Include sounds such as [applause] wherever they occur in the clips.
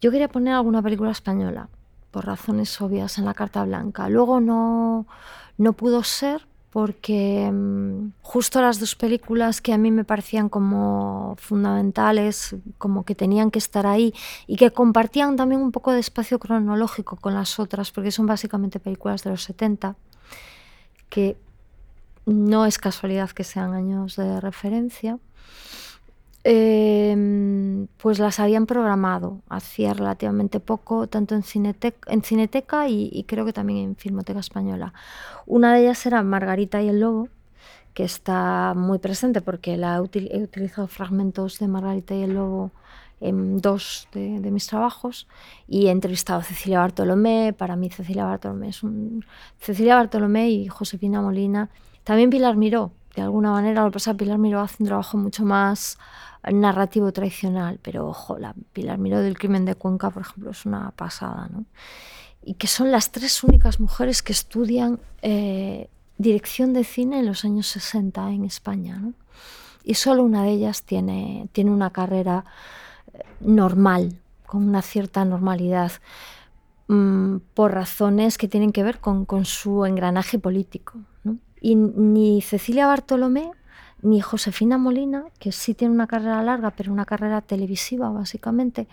Yo quería poner alguna película española, por razones obvias, en la carta blanca. Luego no, no pudo ser porque mm, justo las dos películas que a mí me parecían como fundamentales, como que tenían que estar ahí y que compartían también un poco de espacio cronológico con las otras, porque son básicamente películas de los 70, que no es casualidad que sean años de referencia, em, pues las habían programado hacía relativamente poco, tanto en, en Cineteca y, creo que también en Filmoteca Española. Una de ellas era Margarita y el Lobo, que está muy presente porque la he, utilizado fragmentos de Margarita y el Lobo en dos de, mis trabajos y he entrevistado a Cecilia Bartolomé. Para mí Cecilia Bartolomé es. Cecilia Bartolomé y Josefina Molina también Pilar Miró, de alguna manera, lo que pasa Pilar Miró hace un trabajo mucho más narrativo tradicional, pero ojo, la Pilar Miró del crimen de Cuenca, por ejemplo, es una pasada, ¿no? Y que son las tres únicas mujeres que estudian eh, dirección de cine en los años 60 en España, ¿no? Y solo una de ellas tiene, tiene una carrera eh, normal, con una cierta normalidad, mm, por razones que tienen que ver con su engranaje político. Y ni Cecilia Bartolomé ni Josefina Molina, que sí tiene una carrera larga, pero una carrera televisiva básicamente,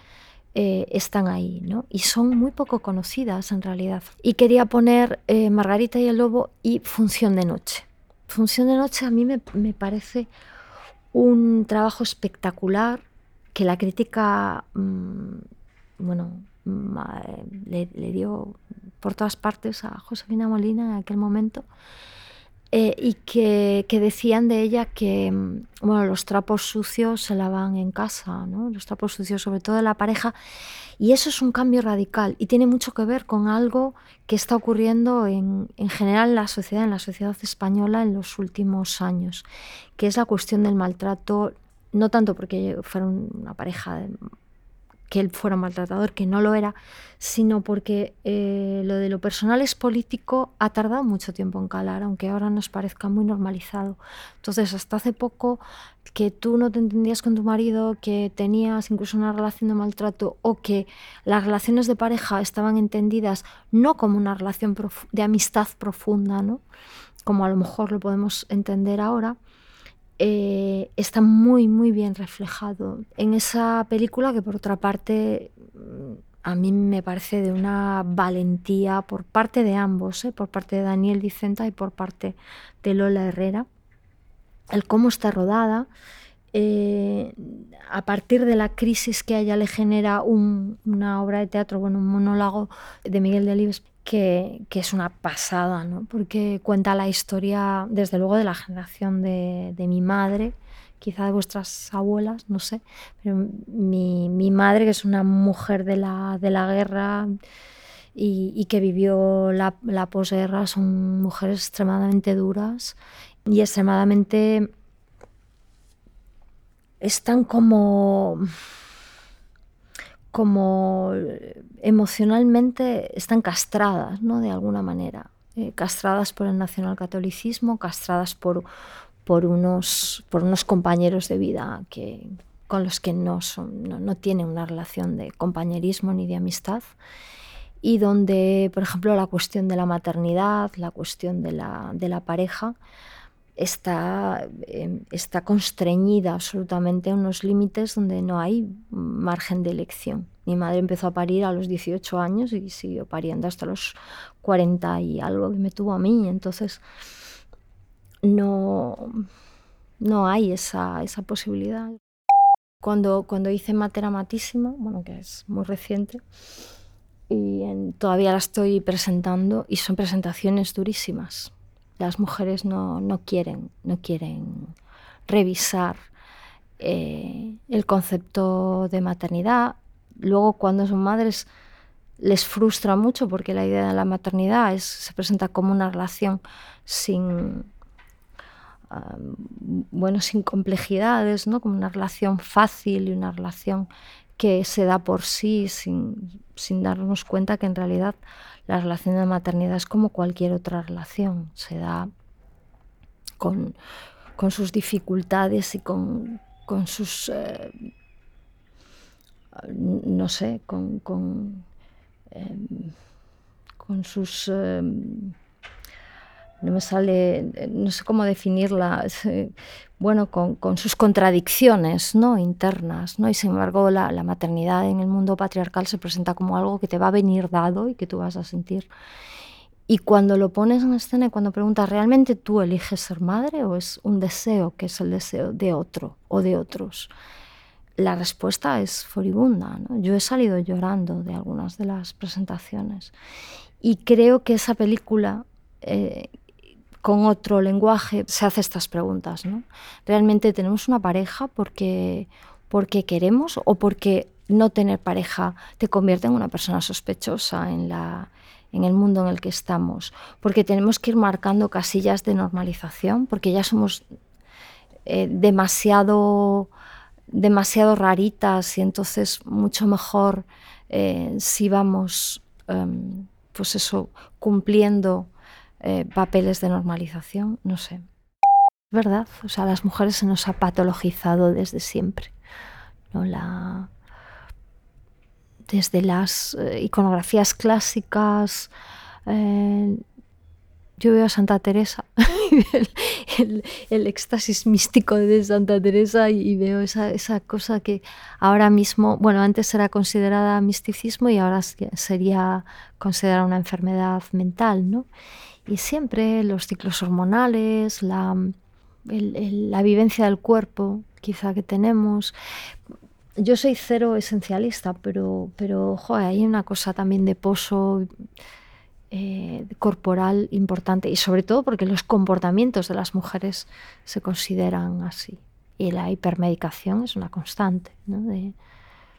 eh, están ahí, ¿no? Y son muy poco conocidas en realidad. Y quería poner eh, Margarita y el Lobo y Función de Noche. Función de Noche a mí me, parece un trabajo espectacular que la crítica, mm, bueno, mm, le, le dio por todas partes a Josefina Molina en aquel momento. Eh, y que, decían de ella que mm, bueno, los trapos sucios se lavan en casa, ¿no? los trapos sucios sobre todo de la pareja, y eso es un cambio radical y tiene mucho que ver con algo que está ocurriendo en, en general en la sociedad, en la sociedad española en los últimos años, que es la cuestión del maltrato, no tanto porque fueron una pareja que él fuera un maltratador, que no lo era, sino porque eh, lo de lo personal es político ha tardado mucho tiempo en calar, aunque ahora nos parezca muy normalizado. Entonces, hasta hace poco que tú no te entendías con tu marido, que tenías incluso una relación de maltrato o que las relaciones de pareja estaban entendidas no como una relación de amistad profunda, ¿no? como a lo mejor lo podemos entender ahora, eh, está muy, muy bien reflejado en esa película que por otra parte a mí me parece de una valentía por parte de ambos, ¿eh? por parte de Daniel Dicenta y por parte de Lola Herrera, el cómo está rodada. Eh, a partir de la crisis que a ella le genera una obra de teatro, bueno, un monólogo de Miguel Delibes, que, es una pasada, ¿no? porque cuenta la historia, desde luego, de la generación de, mi madre, quizá de vuestras abuelas, no sé, pero mi, madre, que es una mujer de la, de la guerra y, que vivió la posguerra, son mujeres extremadamente duras y extremadamente... están como como emocionalmente están castradas, ¿no? De alguna manera. Eh, castradas por el nacionalcatolicismo, castradas por, por, unos, por unos compañeros de vida que, con los que no, son, no, tienen una relación de compañerismo ni de amistad y donde, por ejemplo, la cuestión de la maternidad, la cuestión de la, de la pareja, está, em, está constreñida absolutamente a unos límites donde no hay margen de elección. Mi madre empezó a parir a los 18 años y siguió pariendo hasta los 40 y algo que me tuvo a mí. Entonces, no, no hay esa, esa posibilidad. Cuando, cuando hice Matera Matísima, bueno, que es muy reciente, y todavía la estoy presentando y son presentaciones durísimas las mujeres no, quieren, no quieren revisar eh, el concepto de maternidad. Luego, cuando son madres, les frustra mucho porque la idea de la maternidad es, se presenta como una relación sin, bueno, sin complejidades, ¿no? como una relación fácil y una relación que se da por sí sin, sin darnos cuenta que en realidad la relación de maternidad es como cualquier otra relación, se da con, sus dificultades y con, sus... Eh, no sé, con, con, em, con sus... Em, no me sale, no sé cómo definirla, bueno, con, con, sus contradicciones ¿no? internas, ¿no? y sin embargo la, la, maternidad en el mundo patriarcal se presenta como algo que te va a venir dado y que tú vas a sentir. Y cuando lo pones en escena y cuando preguntas, ¿realmente tú eliges ser madre o es un deseo que es el deseo de otro o de otros? La respuesta es furibunda. ¿no? Yo he salido llorando de algunas de las presentaciones y creo que esa película... Eh, con otro lenguaje se hace estas preguntas. ¿no? ¿Realmente tenemos una pareja porque, porque queremos o porque no tener pareja te convierte en una persona sospechosa en, la, en el mundo en el que estamos? Porque tenemos que ir marcando casillas de normalización, porque ya somos eh, demasiado, demasiado raritas y entonces mucho mejor eh, si vamos, um, pues eso, cumpliendo eh, papeles de normalización, no sé. ¿Verdad? O sea, a las mujeres se nos ha patologizado desde siempre. ¿no? La, desde las eh, iconografías clásicas. Eh, yo veo a Santa Teresa, [laughs] el, éxtasis místico de Santa Teresa y, veo esa, esa, cosa que ahora mismo, bueno, antes era considerada misticismo y ahora sería considerada una enfermedad mental, ¿no? Y siempre los ciclos hormonales, la, la vivencia del cuerpo quizá que tenemos. Yo soy cero esencialista, pero, pero hay una cosa también de pozo eh, corporal importante y sobre todo porque los comportamientos de las mujeres se consideran así. Y la hipermedicación es una constante. De,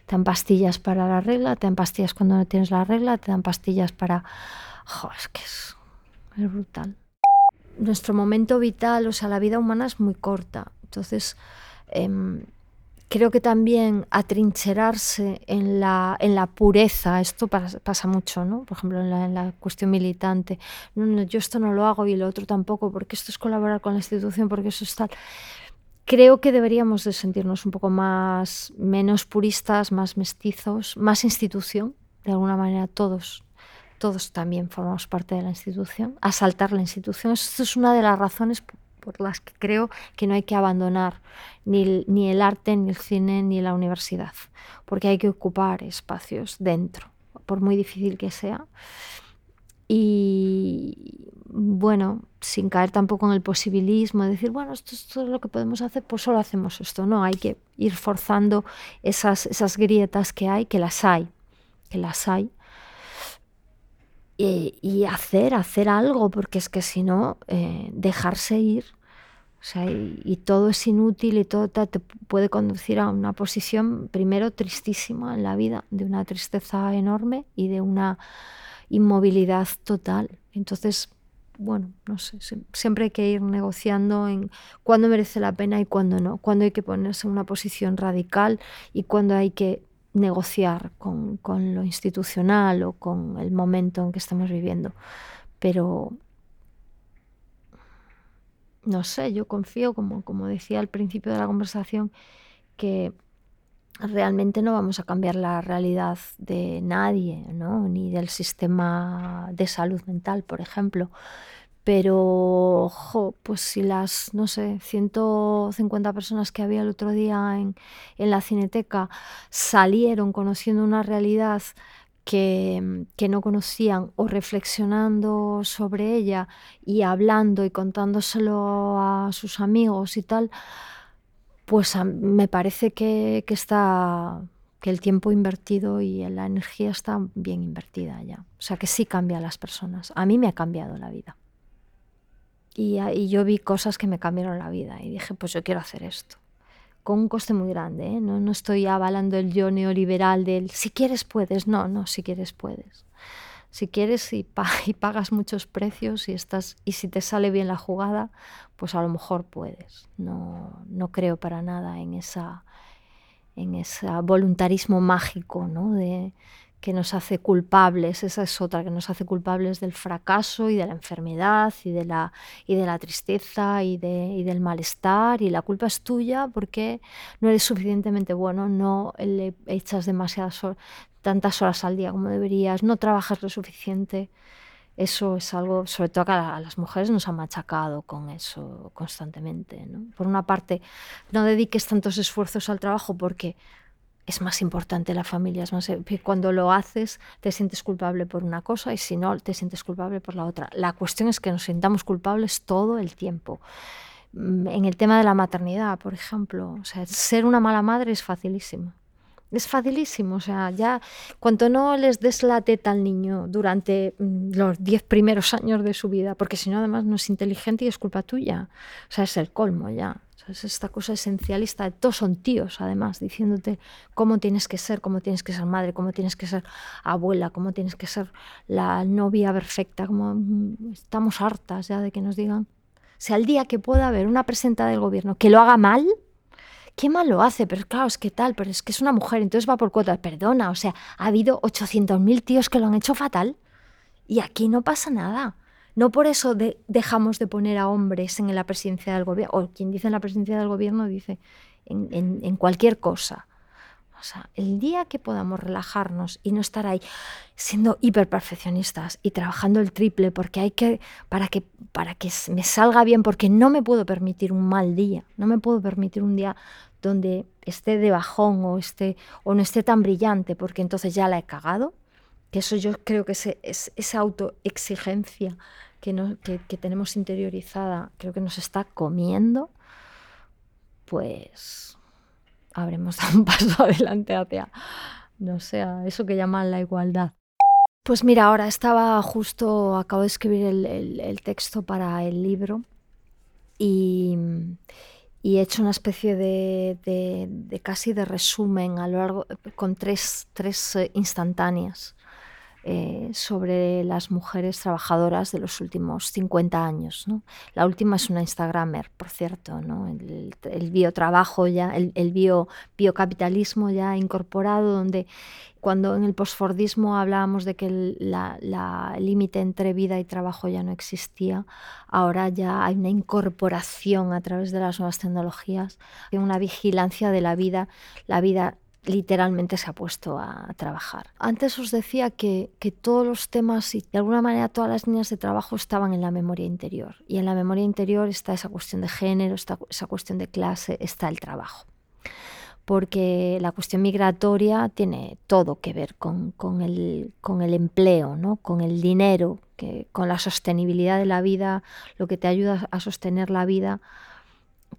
te dan pastillas para la regla, te dan pastillas cuando no tienes la regla, te dan pastillas para... Jo, es que es es brutal. Nuestro momento vital, o sea, la vida humana es muy corta. Entonces, em, creo que también atrincherarse en la, en la pureza, esto pasa, mucho, ¿no? Por ejemplo, en la, en la cuestión militante. No, no, yo esto no lo hago y lo otro tampoco, porque esto es colaborar con la institución, porque eso es tal. Creo que deberíamos de sentirnos un poco más, menos puristas, más mestizos, más institución, de alguna manera todos, todos también formamos parte de la institución, asaltar la institución. Esto es una de las razones por las que creo que no hay que abandonar ni el, arte, ni el cine, ni la universidad, porque hay que ocupar espacios dentro, por muy difícil que sea. Y bueno, sin caer tampoco en el posibilismo, de decir, bueno, esto es todo lo que podemos hacer, pues solo hacemos esto. No, hay que ir forzando esas, esas grietas que hay, que las hay, que las hay, y, hacer, hacer algo, porque es que si no, eh, dejarse ir, o sea, y, todo es inútil y todo te, puede conducir a una posición, primero, tristísima en la vida, de una tristeza enorme y de una inmovilidad total. Entonces, bueno, no sé, siempre hay que ir negociando en cuándo merece la pena y cuándo no, cuándo hay que ponerse en una posición radical y cuándo hay que negociar con, con, lo institucional o con el momento en que estamos viviendo. Pero, no sé, yo confío, como, como decía al principio de la conversación, que realmente no vamos a cambiar la realidad de nadie, ¿no? ni del sistema de salud mental, por ejemplo pero pues si las, no sé, 150 personas que había el otro día en, en la cineteca salieron conociendo una realidad que, que, no conocían o reflexionando sobre ella y hablando y contándoselo a sus amigos y tal, pues me parece que, que está que el tiempo invertido y la energía está bien invertida ya. O sea que sí cambia a las personas. A mí me ha cambiado la vida. Y, yo vi cosas que me cambiaron la vida y dije, pues yo quiero hacer esto. Con un coste muy grande, ¿eh? no, no estoy avalando el yo neoliberal del si quieres puedes, no, no, si quieres puedes. Si quieres y, [laughs] y pagas muchos precios y, estás, y si te sale bien la jugada, pues a lo mejor puedes. No, no creo para nada en esa en ese voluntarismo mágico, ¿no? De que nos hace culpables, esa es otra, que nos hace culpables del fracaso y de la enfermedad y de la, y de la tristeza y, de, y del malestar y la culpa es tuya porque no eres suficientemente bueno, no le echas demasiadas tantas horas al día como deberías, no trabajas lo suficiente. Eso es algo, sobre todo a las mujeres nos ha machacado con eso constantemente. Por una parte, no dediques tantos esfuerzos al trabajo porque es más importante la familia. Cuando lo haces te sientes culpable por una cosa y si no te sientes culpable por la otra. La cuestión es que nos sintamos culpables todo el tiempo. Mm, en el tema de la maternidad, por ejemplo, o sea, ser una mala madre es facilísimo. Es facilísimo, o sea, ya cuanto no les des la teta al niño durante mm, los diez primeros años de su vida, porque si no además no es inteligente y es culpa tuya, o sea, es el colmo ya. Es esta cosa esencialista, todos son tíos además, diciéndote cómo tienes que ser, cómo tienes que ser madre, cómo tienes que ser abuela, cómo tienes que ser la novia perfecta, como mm, estamos hartas ya de que nos digan. O sea, el día que pueda haber una presidenta del gobierno que lo haga mal, qué mal lo hace, pero claro, es que tal, pero es que es una mujer, entonces va por cuotas, perdona, o sea, ha habido 800.000 tíos que lo han hecho fatal y aquí no pasa nada. No por eso dejamos de poner a hombres en la presidencia del gobierno, o quien dice en la presidencia del gobierno dice en, cualquier cosa. O sea, el día que podamos relajarnos y no estar ahí siendo hiperperfeccionistas y trabajando el triple porque hay que para que para que me salga bien porque no me puedo permitir un mal día, no me puedo permitir un día donde esté de bajón o esté o no esté tan brillante porque entonces ya la he cagado, que eso yo creo que es esa autoexigencia que, tenemos interiorizada creo que nos está comiendo, pues habremos [laughs] dado un paso adelante hacia, no sé, eso que llaman la igualdad. Pues mira, ahora estaba justo, acabo de escribir el, texto para el libro y, he hecho una especie de, casi de resumen a lo largo, con tres, tres eh, instantáneas eh, sobre las mujeres trabajadoras de los últimos 50 años. La última es una Instagramer, por cierto, el, biotrabajo ya, el, bio, biocapitalismo ya incorporado, donde cuando en el postfordismo hablábamos de que el límite entre vida y trabajo ya no existía, ahora ya hay una incorporación a través de las nuevas tecnologías, una vigilancia de la vida, la vida literalmente se ha puesto a, trabajar. Antes os decía que, todos los temas y de alguna manera todas las líneas de trabajo estaban en la memoria interior. Y en la memoria interior está esa cuestión de género, está esa cuestión de clase, está el trabajo. Porque la cuestión migratoria tiene todo que ver con, el, con el, empleo, ¿no? con el dinero, que, con la sostenibilidad de la vida, lo que te ayuda a sostener la vida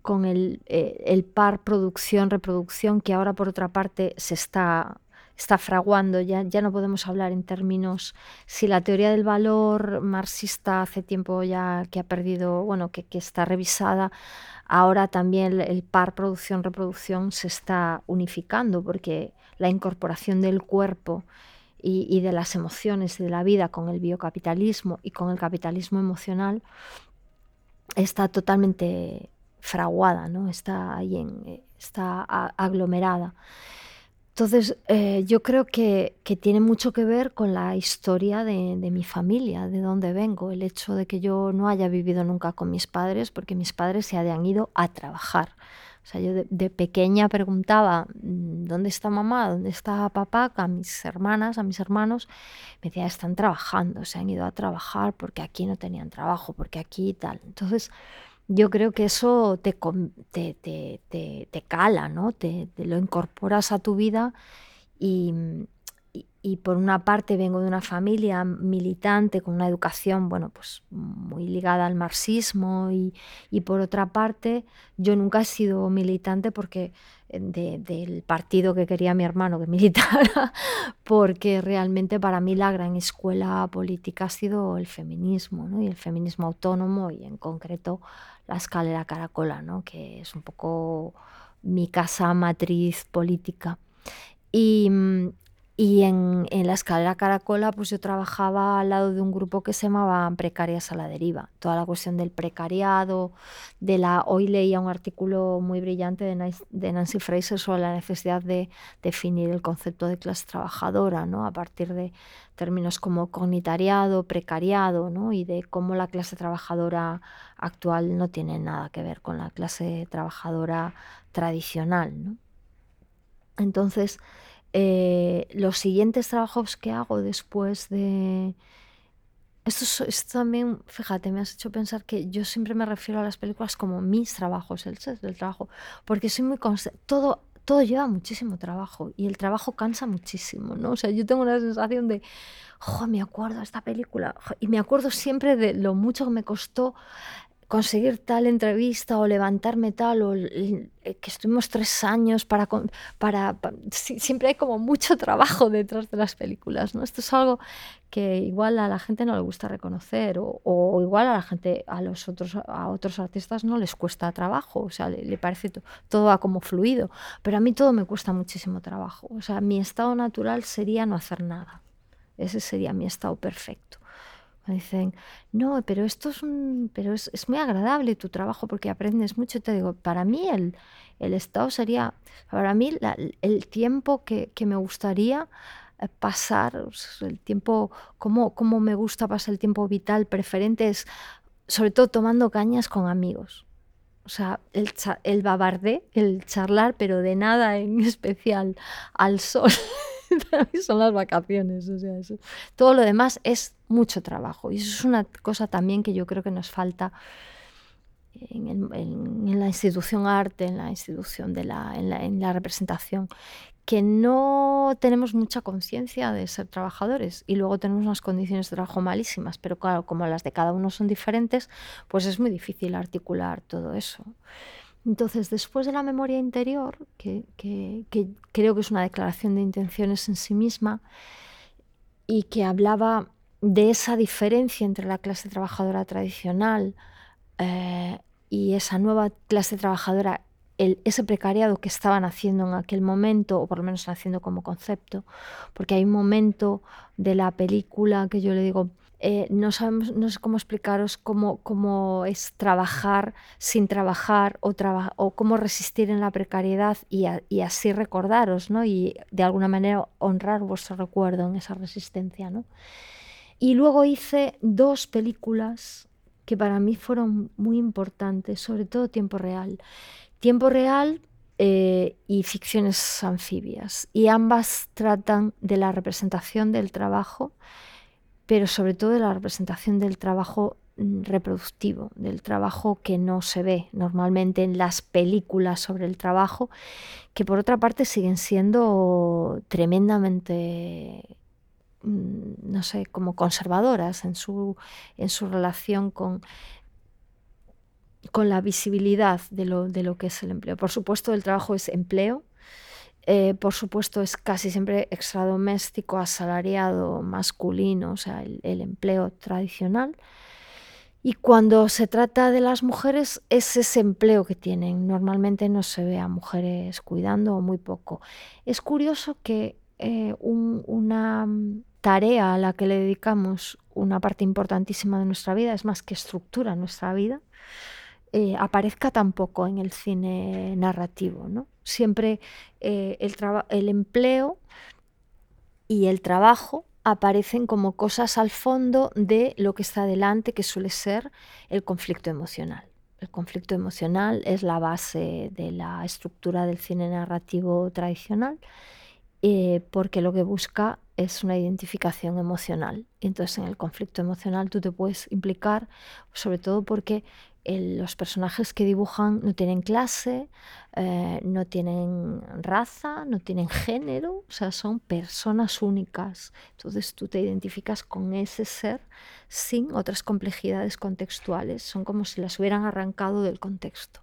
con el, eh, par producción-reproducción que ahora por otra parte se está, está fraguando. Ya, ya no podemos hablar en términos, si la teoría del valor marxista hace tiempo ya que ha perdido, bueno, que, que está revisada, ahora también el, par producción-reproducción se está unificando porque la incorporación del cuerpo y, y de las emociones de la vida con el biocapitalismo y con el capitalismo emocional está totalmente fraguada, ¿no? está ahí en, eh, está aglomerada. Entonces, eh, yo creo que, tiene mucho que ver con la historia de, mi familia, de dónde vengo, el hecho de que yo no haya vivido nunca con mis padres, porque mis padres se habían ido a trabajar. O sea, yo de, pequeña preguntaba, mm, ¿dónde está mamá? ¿Dónde está papá? A mis hermanas, a mis hermanos, me decían, están trabajando, se han ido a trabajar porque aquí no tenían trabajo, porque aquí y tal. Entonces, yo creo que eso te, te, te, cala, ¿no? Te, lo incorporas a tu vida y, y, por una parte vengo de una familia militante con una educación, bueno, pues muy ligada al marxismo y, y por otra parte yo nunca he sido militante porque eh, del partido que quería mi hermano que [laughs] militara, porque realmente para mí la gran escuela política ha sido el feminismo, ¿no? y el feminismo autónomo y en concreto la escalera caracola, ¿no? que es un poco mi casa matriz política. Y, Y en, en, la escalera Caracola, pues yo trabajaba al lado de un grupo que se llamaba Precarias a la Deriva. Toda la cuestión del precariado, de la... Hoy leía un artículo muy brillante de, de Nancy Fraser sobre la necesidad de definir el concepto de clase trabajadora, ¿no? A partir de términos como cognitariado, precariado, ¿no? Y de cómo la clase trabajadora actual no tiene nada que ver con la clase trabajadora tradicional, ¿no? Entonces, eh, los siguientes trabajos que hago después de... Esto, también, fíjate, me has hecho pensar que yo siempre me refiero a las películas como mis trabajos, el set del trabajo, porque soy muy todo todo lleva muchísimo trabajo y el trabajo cansa muchísimo, ¿no? O sea, yo tengo una sensación de, oh, me acuerdo de esta película y me acuerdo siempre de lo mucho que me costó conseguir tal entrevista o levantarme tal, o eh, que estuvimos tres años para, para, Siempre hay como mucho trabajo [laughs] detrás de las películas, ¿no? Esto es algo que igual a la gente no le gusta reconocer o, o igual a la gente, a los otros, a otros artistas no les cuesta trabajo, o sea, le, parece todo va como fluido, pero a mí todo me cuesta muchísimo trabajo, o sea, mi estado natural sería no hacer nada, ese sería mi estado perfecto. Dicen, no, pero esto es, un, pero es, es, muy agradable tu trabajo porque aprendes mucho. Te digo, para mí el, el estado sería, para mí la, el tiempo que, que, me gustaría eh, pasar, el tiempo, cómo, cómo me gusta pasar el tiempo vital preferente es sobre todo tomando cañas con amigos. O sea, el, el babardé, el charlar, pero de nada en [laughs] especial al sol. [laughs] son las vacaciones. O sea, eso. Todo lo demás es mucho trabajo. Y eso es una cosa también que yo creo que nos falta en la institución arte, en la institución de la, en, la, en la representación, que no tenemos mucha conciencia de ser trabajadores y luego tenemos unas condiciones de trabajo malísimas, pero claro, como las de cada uno son diferentes, pues es muy difícil articular todo eso. Entonces, después de la memoria interior, que, creo que es una declaración de intenciones en sí misma y que hablaba de esa diferencia entre la clase trabajadora tradicional eh, y esa nueva clase trabajadora, ese precariado que estaban haciendo en aquel momento, o por lo menos haciendo como concepto, porque hay un momento de la película que yo le digo, eh, no, sabemos, no sé cómo explicaros cómo, cómo es trabajar sin trabajar o, cómo resistir en la precariedad y, así recordaros ¿no? y de alguna manera honrar vuestro recuerdo en esa resistencia. ¿no? Y luego hice dos películas que para mí fueron muy importantes, sobre todo Tiempo Real. Tiempo Real eh, y ficciones anfibias. Y ambas tratan de la representación del trabajo pero sobre todo de la representación del trabajo mm, reproductivo, del trabajo que no se ve normalmente en las películas sobre el trabajo, que por otra parte siguen siendo tremendamente, mm, no sé, como conservadoras en su, en su relación con, con la visibilidad de lo, de lo que es el empleo. Por supuesto, el trabajo es empleo, eh, por supuesto, es casi siempre extradoméstico, asalariado, masculino, o sea, el, empleo tradicional. Y cuando se trata de las mujeres, es ese empleo que tienen. Normalmente no se ve a mujeres cuidando o muy poco. Es curioso que eh, un, una tarea a la que le dedicamos una parte importantísima de nuestra vida, es más que estructura nuestra vida, eh, aparezca tampoco en el cine narrativo. ¿no? Siempre eh, el, empleo y el trabajo aparecen como cosas al fondo de lo que está delante, que suele ser el conflicto emocional. El conflicto emocional es la base de la estructura del cine narrativo tradicional, eh, porque lo que busca es una identificación emocional. Entonces en el conflicto emocional tú te puedes implicar, sobre todo porque el, los personajes que dibujan no tienen clase, eh, no tienen raza, no tienen género, o sea, son personas únicas. Entonces tú te identificas con ese ser sin otras complejidades contextuales, son como si las hubieran arrancado del contexto.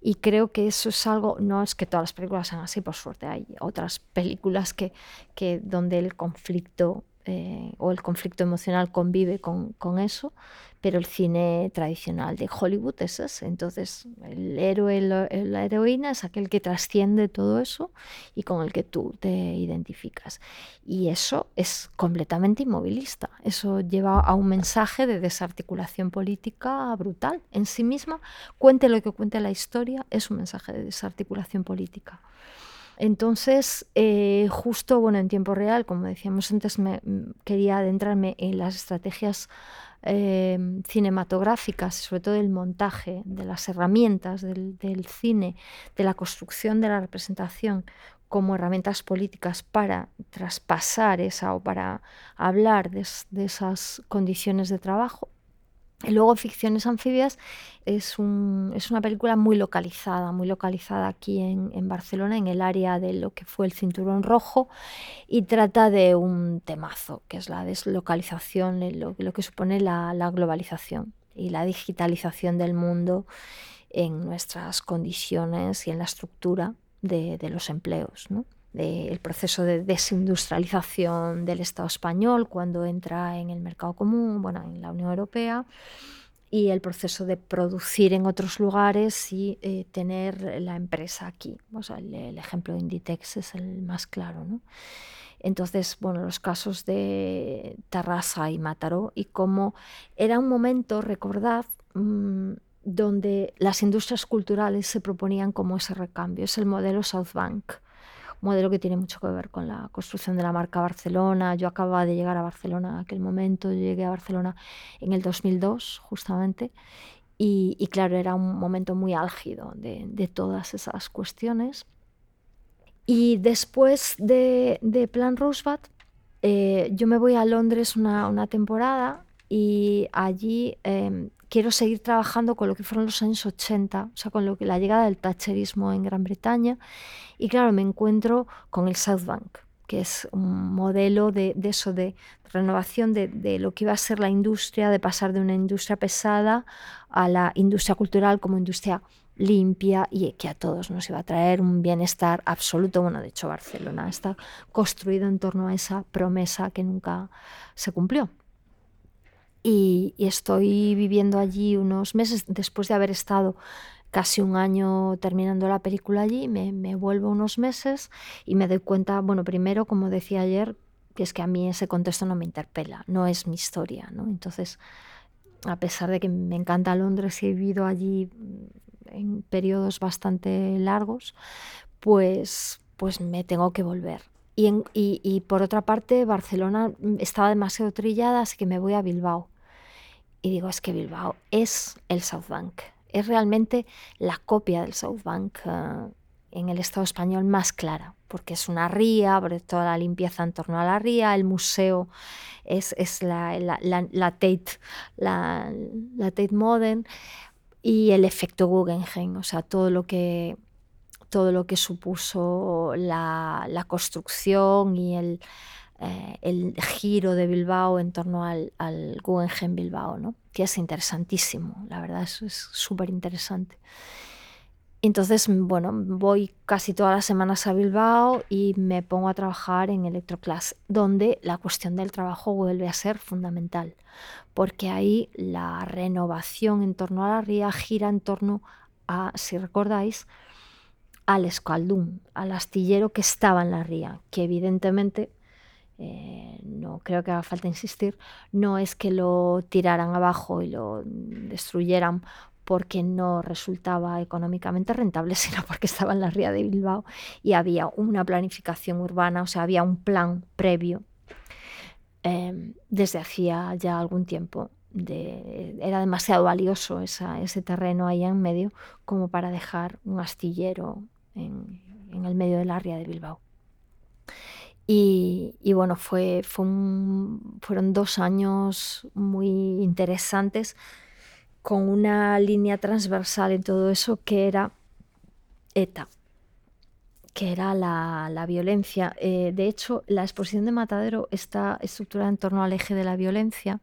Y creo que eso es algo, no es que todas las películas sean así, por suerte, hay otras películas que, que donde el conflicto eh, o el conflicto emocional convive con, eso pero el cine tradicional de Hollywood es ese. Entonces, el héroe, la heroína es aquel que trasciende todo eso y con el que tú te identificas. Y eso es completamente inmovilista. Eso lleva a un mensaje de desarticulación política brutal. En sí misma, cuente lo que cuente la historia, es un mensaje de desarticulación política. Entonces, eh, justo bueno, en tiempo real, como decíamos antes, me, quería adentrarme en las estrategias Em, cinematográficas, sobre todo el montaje, de las herramientas del, cine, de la construcción de la representación como herramientas políticas para traspasar esa o para hablar de esas condiciones de trabajo, luego Ficciones Anfibias es, una película muy localizada, muy localizada aquí en, Barcelona, en el área de lo que fue el Cinturón Rojo, y trata de un temazo, que es la deslocalización, lo, que supone la, globalización y la digitalización del mundo en nuestras condiciones y en la estructura de, de los empleos. Del proceso de desindustrialización del Estado español cuando entra en el mercado común, bueno, en la Unión Europea, y el proceso de producir en otros lugares y eh, tener la empresa aquí. el, ejemplo de Inditex es el más claro. ¿no? Entonces, bueno, los casos de Tarrasa y Mataró y cómo era un momento, recordad, mm, donde las industrias culturales se proponían como ese recambio. Es el modelo South Bank modelo que tiene mucho que ver con la construcción de la marca Barcelona. Yo acababa de llegar a Barcelona en aquel momento, yo llegué a Barcelona en el 2002 justamente, y, claro, era un momento muy álgido de, todas esas cuestiones. Y después de, Plan Roosevelt, eh, yo me voy a Londres una, temporada y allí em, quiero seguir trabajando con lo que fueron los años 80, o sea, con lo que la llegada del Thatcherismo en Gran Bretaña. Y claro, me encuentro con el South Bank, que es un modelo de, eso, de renovación de, lo que iba a ser la industria, de pasar de una industria pesada a la industria cultural como industria limpia y que a todos nos iba a traer un bienestar absoluto. Bueno, de hecho Barcelona está construido en torno a esa promesa que nunca se cumplió. Y, estoy viviendo allí unos meses después de haber estado casi un año terminando la película allí, me, vuelvo unos meses y me doy cuenta, bueno, primero, como decía ayer, que es que a mí ese contexto no me interpela, no es mi historia, ¿no? Entonces, a pesar de que me encanta Londres y he vivido allí en periodos bastante largos, pues, pues me tengo que volver. Y, por otra parte, Barcelona estaba demasiado trillada, así que me voy a Bilbao. Y digo, es que Bilbao es el South Bank, es realmente la copia del South Bank eh, en el Estado español más clara, porque es una ría, toda la limpieza en torno a la ría, el museo es, es la, la, la, Tate, la, Tate Modern y el efecto Guggenheim, o sea, todo lo que, todo lo que supuso la construcción y el, eh, el giro de Bilbao en torno al, al Guggenheim Bilbao, ¿no? que es interesantísimo, la verdad, es súper interesante. Entonces, bueno, voy casi todas las semanas a Bilbao y me pongo a trabajar en Electroclass, donde la cuestión del trabajo vuelve a ser fundamental, porque ahí la renovación en torno a la ría gira en torno a, si recordáis, al escaldún, al astillero que estaba en la ría, que evidentemente eh, no creo que haga falta insistir, no es que lo tiraran abajo y lo destruyeran porque no resultaba económicamente rentable, [laughs] sino porque estaba en la ría de Bilbao y había una planificación urbana, o sea, había un plan previo em, desde hacía ya algún tiempo. era demasiado valioso ese terreno ahí en medio como para dejar un astillero en, el medio de la ría de Bilbao. Y, bueno, fue, fueron dos años muy interesantes con una línea transversal en todo eso que era ETA, que era la, violencia. Eh, de hecho, la exposición de Matadero está estructurada en torno al eje de la violencia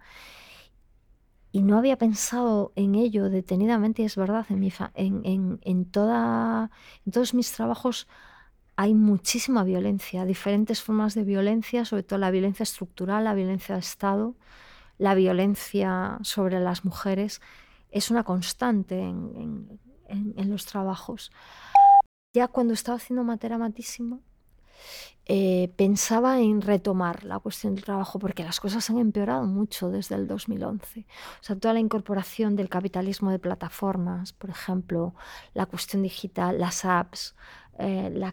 y no había pensado en ello detenidamente, y es verdad, en, mi en, en, toda, en todos mis trabajos hay muchísima violencia, diferentes formas de violencia, sobre todo la violencia estructural, la violencia de Estado, la violencia sobre las mujeres, es una constante en, los trabajos. Ya cuando estaba haciendo Matera Matísima, eh, pensaba en retomar la cuestión del trabajo porque las cosas han empeorado mucho desde el 2011. O sea, toda la incorporación del capitalismo de plataformas, por ejemplo, la cuestión digital, las apps, eh,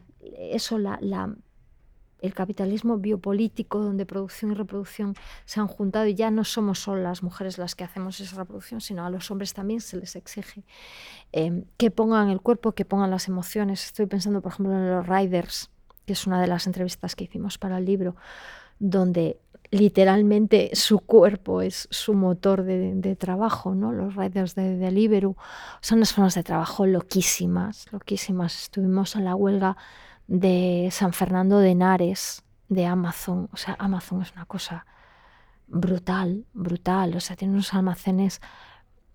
eso, el capitalismo biopolítico donde producción y reproducción se han juntado y ya no somos solo las mujeres las que hacemos esa reproducción, sino a los hombres también se les exige eh, que pongan el cuerpo, que pongan las emociones. Estoy pensando, por ejemplo, en los riders que es una de las entrevistas que hicimos para el libro, donde literalmente su cuerpo es su motor de, trabajo, ¿no? Los riders de Deliveroo son unas formas de trabajo loquísimas, loquísimas. Estuvimos en la huelga de San Fernando de Henares, de Amazon. O sea, Amazon es una cosa brutal, brutal. O sea, tiene unos almacenes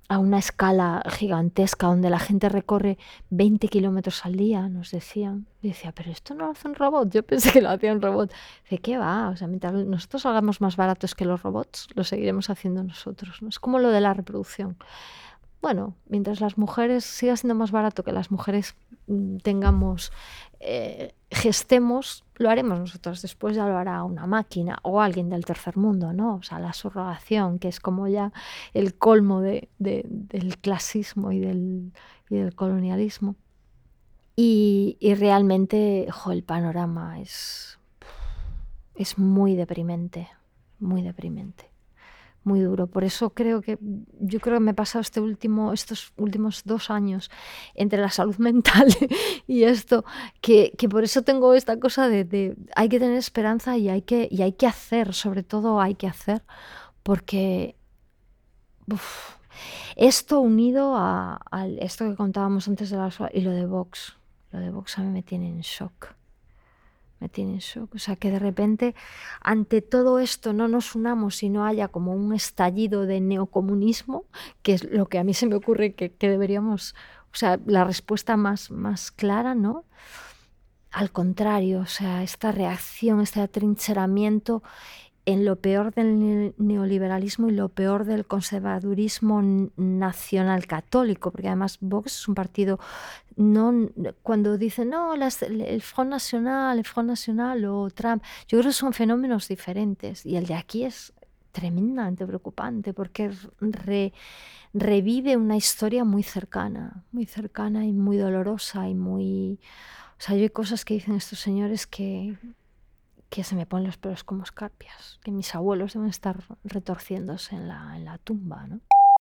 a una escala gigantesca donde la gente recorre 20 kilómetros al día, nos decían. Y decía, pero esto no lo hace un robot. Yo pensé que lo hacía un robot. Dice, ¿qué va? O sea, mientras nosotros hagamos más baratos que los robots, lo seguiremos haciendo nosotros. ¿no? Es como lo de la reproducción. Bueno, mientras las mujeres siga siendo más barato que las mujeres tengamos eh, gestemos, lo haremos nosotros, después ya lo hará una máquina o alguien del tercer mundo, ¿no? O sea, la subrogación, que es como ya el colmo de, del clasismo y del, y colonialismo. Y, y realmente, el panorama es, es muy deprimente, muy deprimente muy duro. Por eso creo que yo creo que me he pasado este último, estos últimos dos años entre la salud [laughs] mental y esto, que, por eso tengo esta cosa de, hay que tener esperanza y hay que, y hay que hacer, sobre todo hay que hacer, porque esto unido a, esto que contábamos antes de la y lo de Vox, lo de Vox a mí me tiene en shock me tiene en shock. O sea, que de repente ante todo esto no nos unamos y no haya como un estallido de neocomunismo, que es lo que a mí se me ocurre que, deberíamos, o sea, la respuesta más, más clara, ¿no? Al contrario, o sea, esta reacción, este atrincheramiento en lo peor del neoliberalismo y lo peor del conservadurismo nacional católico, porque además Vox es un partido, no, cuando dicen, no, el Front Nacional, el Front Nacional o Trump, yo creo que son fenómenos diferentes y el de aquí es tremendamente preocupante porque revive una historia muy cercana, muy cercana y muy dolorosa y muy... O sea, hay cosas que dicen estos señores que, que se me ponen los pelos como escarpias, que mis abuelos deben estar retorciéndose en la, en la tumba, ¿no?